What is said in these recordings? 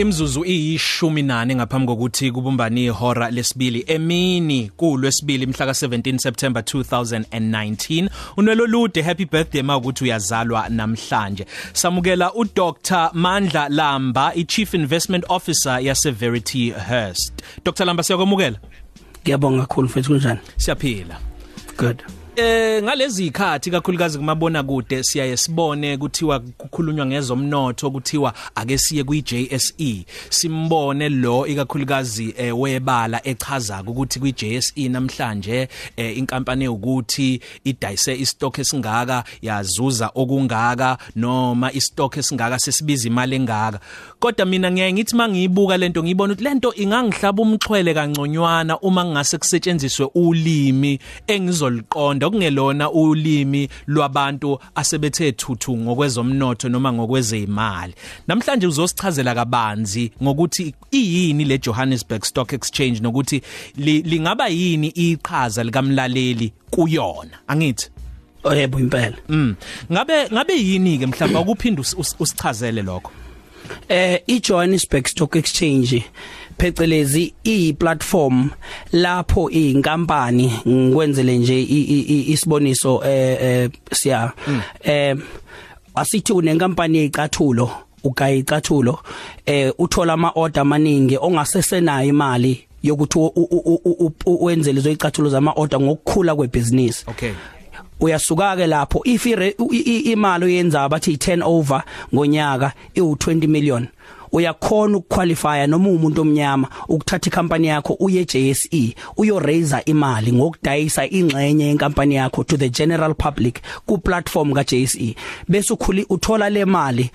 Imzuzu iyishumi nane ngaphambi kokuthi kubumbani ihora lesibili emini kulwesibili mhla ka17 September 2019 unwelo lude happy birthday mawukuthi uyazalwa namhlanje. Samukela uDr Mandla Lamba iChief Investment Officer yase Verity Hearst. Dr Lamba siyakwamukela Ngiyabonga kakhulu mfethu kunjani? Siyaphila. Good. Eh ngalezi ikhathi kakhulukazi kumabona kude siyaye sibone kuthiwa kukhulunywa ngezomnotho kuthiwa ake siye kwi JSE simbone lo ikakhulukazi eh, webala echaza ukuthi kwi JSE namhlanje eh, inkampani ukuthi idayise istock esingaka yazuza okungaka noma istock esingaka sesibiza imali engaka. Kodwa mina ngiyaye ngithi mangiyibuka lento ngibona ukuthi lento ingangihlaba umxhwele kangconywana uma ngase kusetshenziswe ulimi engizoliqonda okungelona ulimi lwabantu asebethe thuthu ngokwezomnotho noma ngokwezemali namhlanje uzosichazela kabanzi ngokuthi iyini le Johannesburg Stock Exchange nokuthi lingaba yini iqhaza likamlaleli kuyona? Angithi? Oyebo impela. Mm. Ngabe ngabe yini ke mhlawumbe ukuphinda usichazele lokho. Eh iJohannesburg Stock Exchange phecelezi i-platform lapho inkampani ngikwenzele nje isiboniso eh, eh siya. Eh asithi unenkampani yecathulo ugayicathulo eh uthola ama order amaningi ongasesenayo imali yokuthi wenze lezo icathulo zama order ngokukhula kwebusiness okay. Uyasuka ke lapho. If imali oyenza bathi 10 over ngonyaka iu20 million uyakhona ukuqualifya noma umuntu omnyama ukuthatha icompany yakho uye JSE uyo raise imali ngokudayisa ingxenye yenkampani yakho to the general public ku platform ka JSE bese ukhuli uthola le mali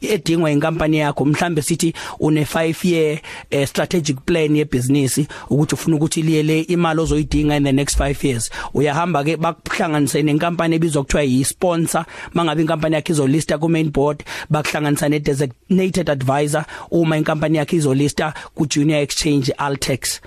edingwa inkampani yakho mhlambe sithi une 5 year uh, strategic plan ye business ukuthi ufuna ukuthi liyele imali ozoyidinga in the next 5 years. Uyahamba ke bakuhlanganise nenkampani ebizwa kuthiwa yi sponsor mangabe inkampani yakho izolista ku main board bakuhlanganisa ne designated advisor. Uma inkampani yakho izolista ku junior exchange Altex.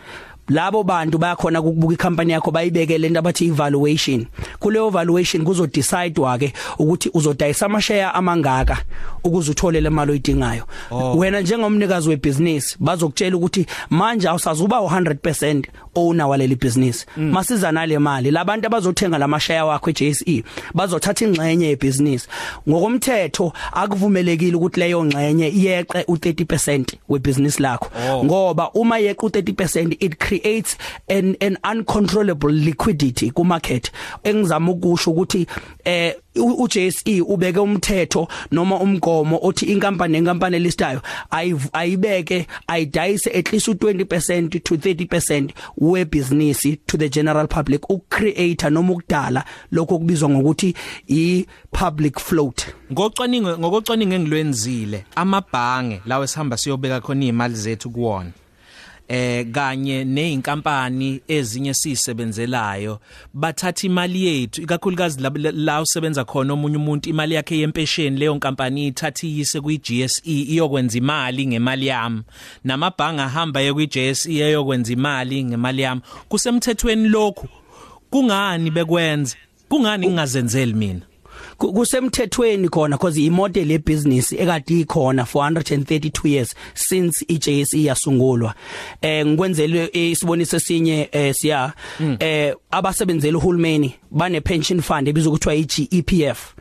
Labo bantu bayakhona ukubuka icompany yakho bayibekele into abathi evaluation kuleyo valuation kuzo decide wake ukuthi uzodayisa ama share amangaka ukuze uthole le mali oyidingayo oh. wena njengomnikazi webusiness bazokutshela ukuthi manje awusazuba 100% owner waleli business mm. masiza nale mali labantu abazothenga lama share wakho eJSE bazothatha ingxenye yebusiness ngokomthetho akuvumelekile ukuthi leyo ngxenye iyeqe u30% webusiness lakho oh. ngoba uma yeqe u30% it creates an an uncontrollable liquidity ku market engizama ukusho ukuthi eh uJSE ubeke umthetho noma umgomo othi inkampani nenkampani listayo ayibeke ayidayise at least u20% to 30% we business to the general public ukcreator noma ukudala lokho kubizwa ngokuthi i public float. Ngocwaningo ngokocwaningo engilwenzile amabhange lawo esihamba siyobeka khona imali zethu kuwona. Eh kanye nezinkampani ezinye sisebenzelayo bathatha imali yethu. Ikakhulukazi la usebenza khona omunye umuntu imali yakhe yempesheni leyo nkampani ithatha iyise kwi GSE iyokwenza imali ngemali yami. Namabhange ahamba ye kwi GSE eyokwenza imali ngemali yami. Kusemthethweni lokhu kungani bekwenza kungani ngingazenzeli mina? Kusemthethweni khona because imodel yebusiness ekade ikhona for 132 years since iJSE yasungulwa. Eh ngikwenzele isiboniso esinye eh siya. Hmm. eh abasebenzela uhulumeni bane pension fund ebizwa ukuthiwa iGEPF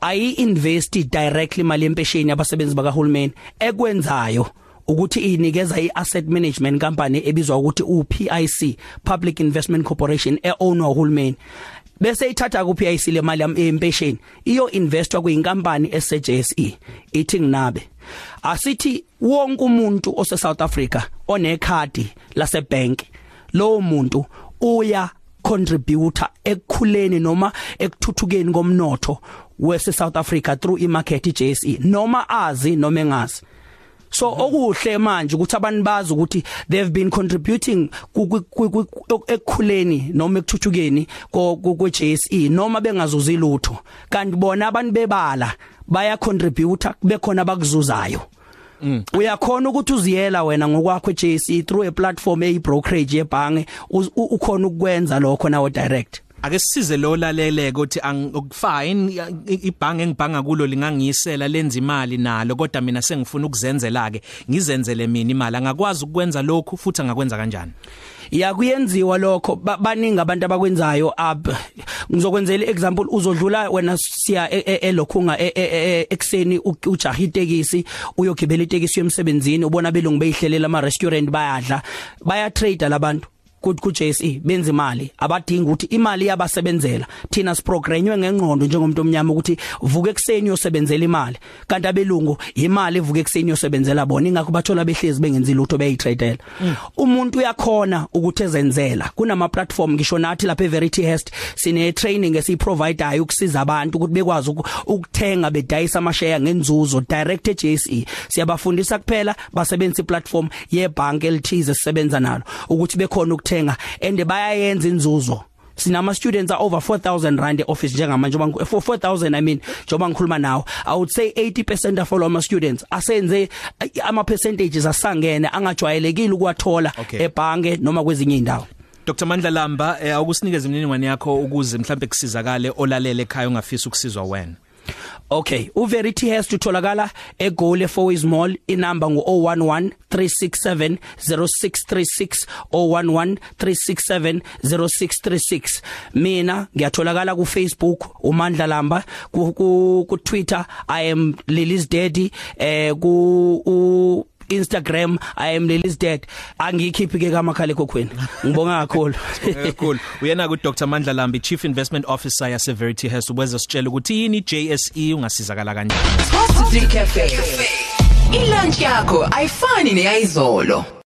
ayi invest directly imali yempesheni abasebenzi bakahulumeni ekwenzayo ukuthi inikeza iasset management company ebizwa ukuthi uPIC Public Investment Corporation eownwa uhulumeni. Bese ithatha kuphi ayisile imali yami empesheni? Iyo investwa kwinkampani eseJSE. Ithi nginabe asithi wonke umuntu ose South Africa onekhadi lase bank lowo muntu uya contributor ekukhuleni noma ekuthuthukeni komnotho wese South Africa through imarket iJSE noma azi noma engazi. So okuhle manje ukuthi abantu bazi ukuthi they've been contributing ekukhuleni noma ekuthuthukeni kwe JSE noma bengazuzi lutho kanti bona abantu bebala baya contributor bekhona bakuzuzayo Mm. Uyakhona ukuthi uziyela wena ngokwakho eJC through a platform eyi brokerage yebhange ukhona ukwenza lokho nawo direct. Ake sisize lo laleleke ukuthi fine ibhange engibhanga kulo lingangiyisela lenza imali nalo kodwa mina sengifuna ukuzenzela ke ngizenzele mina imali. Angakwazi ukwenza lokhu futhi angakwenza kanjani? Ya kuyenziwa lokho. Baningi abantu abakwenzayo ab ngizokwenzela example uzodlula wena siya elokhunga ekseni ujaha itekisi uyogibela itekisi yemsebenzini ubona belungu beyihlelela ama restaurant bayadla baya trade labantu ku JSE benza imali. Abadinga ukuthi imali yabasebenzela thina siprogramwe ngengqondo njengomuntu omnyama ukuthi vuka ekseni yosebenzela imali. Kanti abelungu imali evuka ekseni yosebenzela bona. Ingakho bathola behlezi bengenzi lutho beyitradela mm. umuntu uyakhona ukuthi ezenzela. Kunama platform ngisho nathi lapha eVerity Hest sine training esiprovideayo ukusiza abantu ukuthi bekwazi ukuthenga bedayisa amashare ngenzuzo direct eJSE siyabafundisa kuphela basebenzisa iplatform yebhanki elithize sisebenza nalo ukuthi bekhona ukuthenga and bayayenza inzuzo. Sinama students are over 4000 rand office njengamanje njoba 4000 i mean njoba ngikhuluma nawo i would say 80% of all ama students. Asenze ama percentages asangene angajwayelekile ukwathola okay. ebhange noma kwezinye indawo Dr Mandla Lamba eh, akusinikeze imininingwane yakho ukuze mhlambe kusizakale olalele ekhaya ungafisa ukusizwa wena. Okay, uVerity has tutholakala eGoli Fourways Mall inamba ngo011 367 0636 011 367 0636 mina ngiyatholakala ku Facebook uMandla Lamba ku ku Twitter I am Lily's daddy eh ku Instagram I am Lily's dad angikhiphi ke kamakhala ekhokhweni ngibonga kakhulu. Kakhulu uyena ku Dr. Mandla Lambi Chief Investment Officer ya Severity Health ubeza sitshela ukuthi yini JSE ungasizakala kanjani? Positive Cafe. Ilunch yakho ayifani neyizolo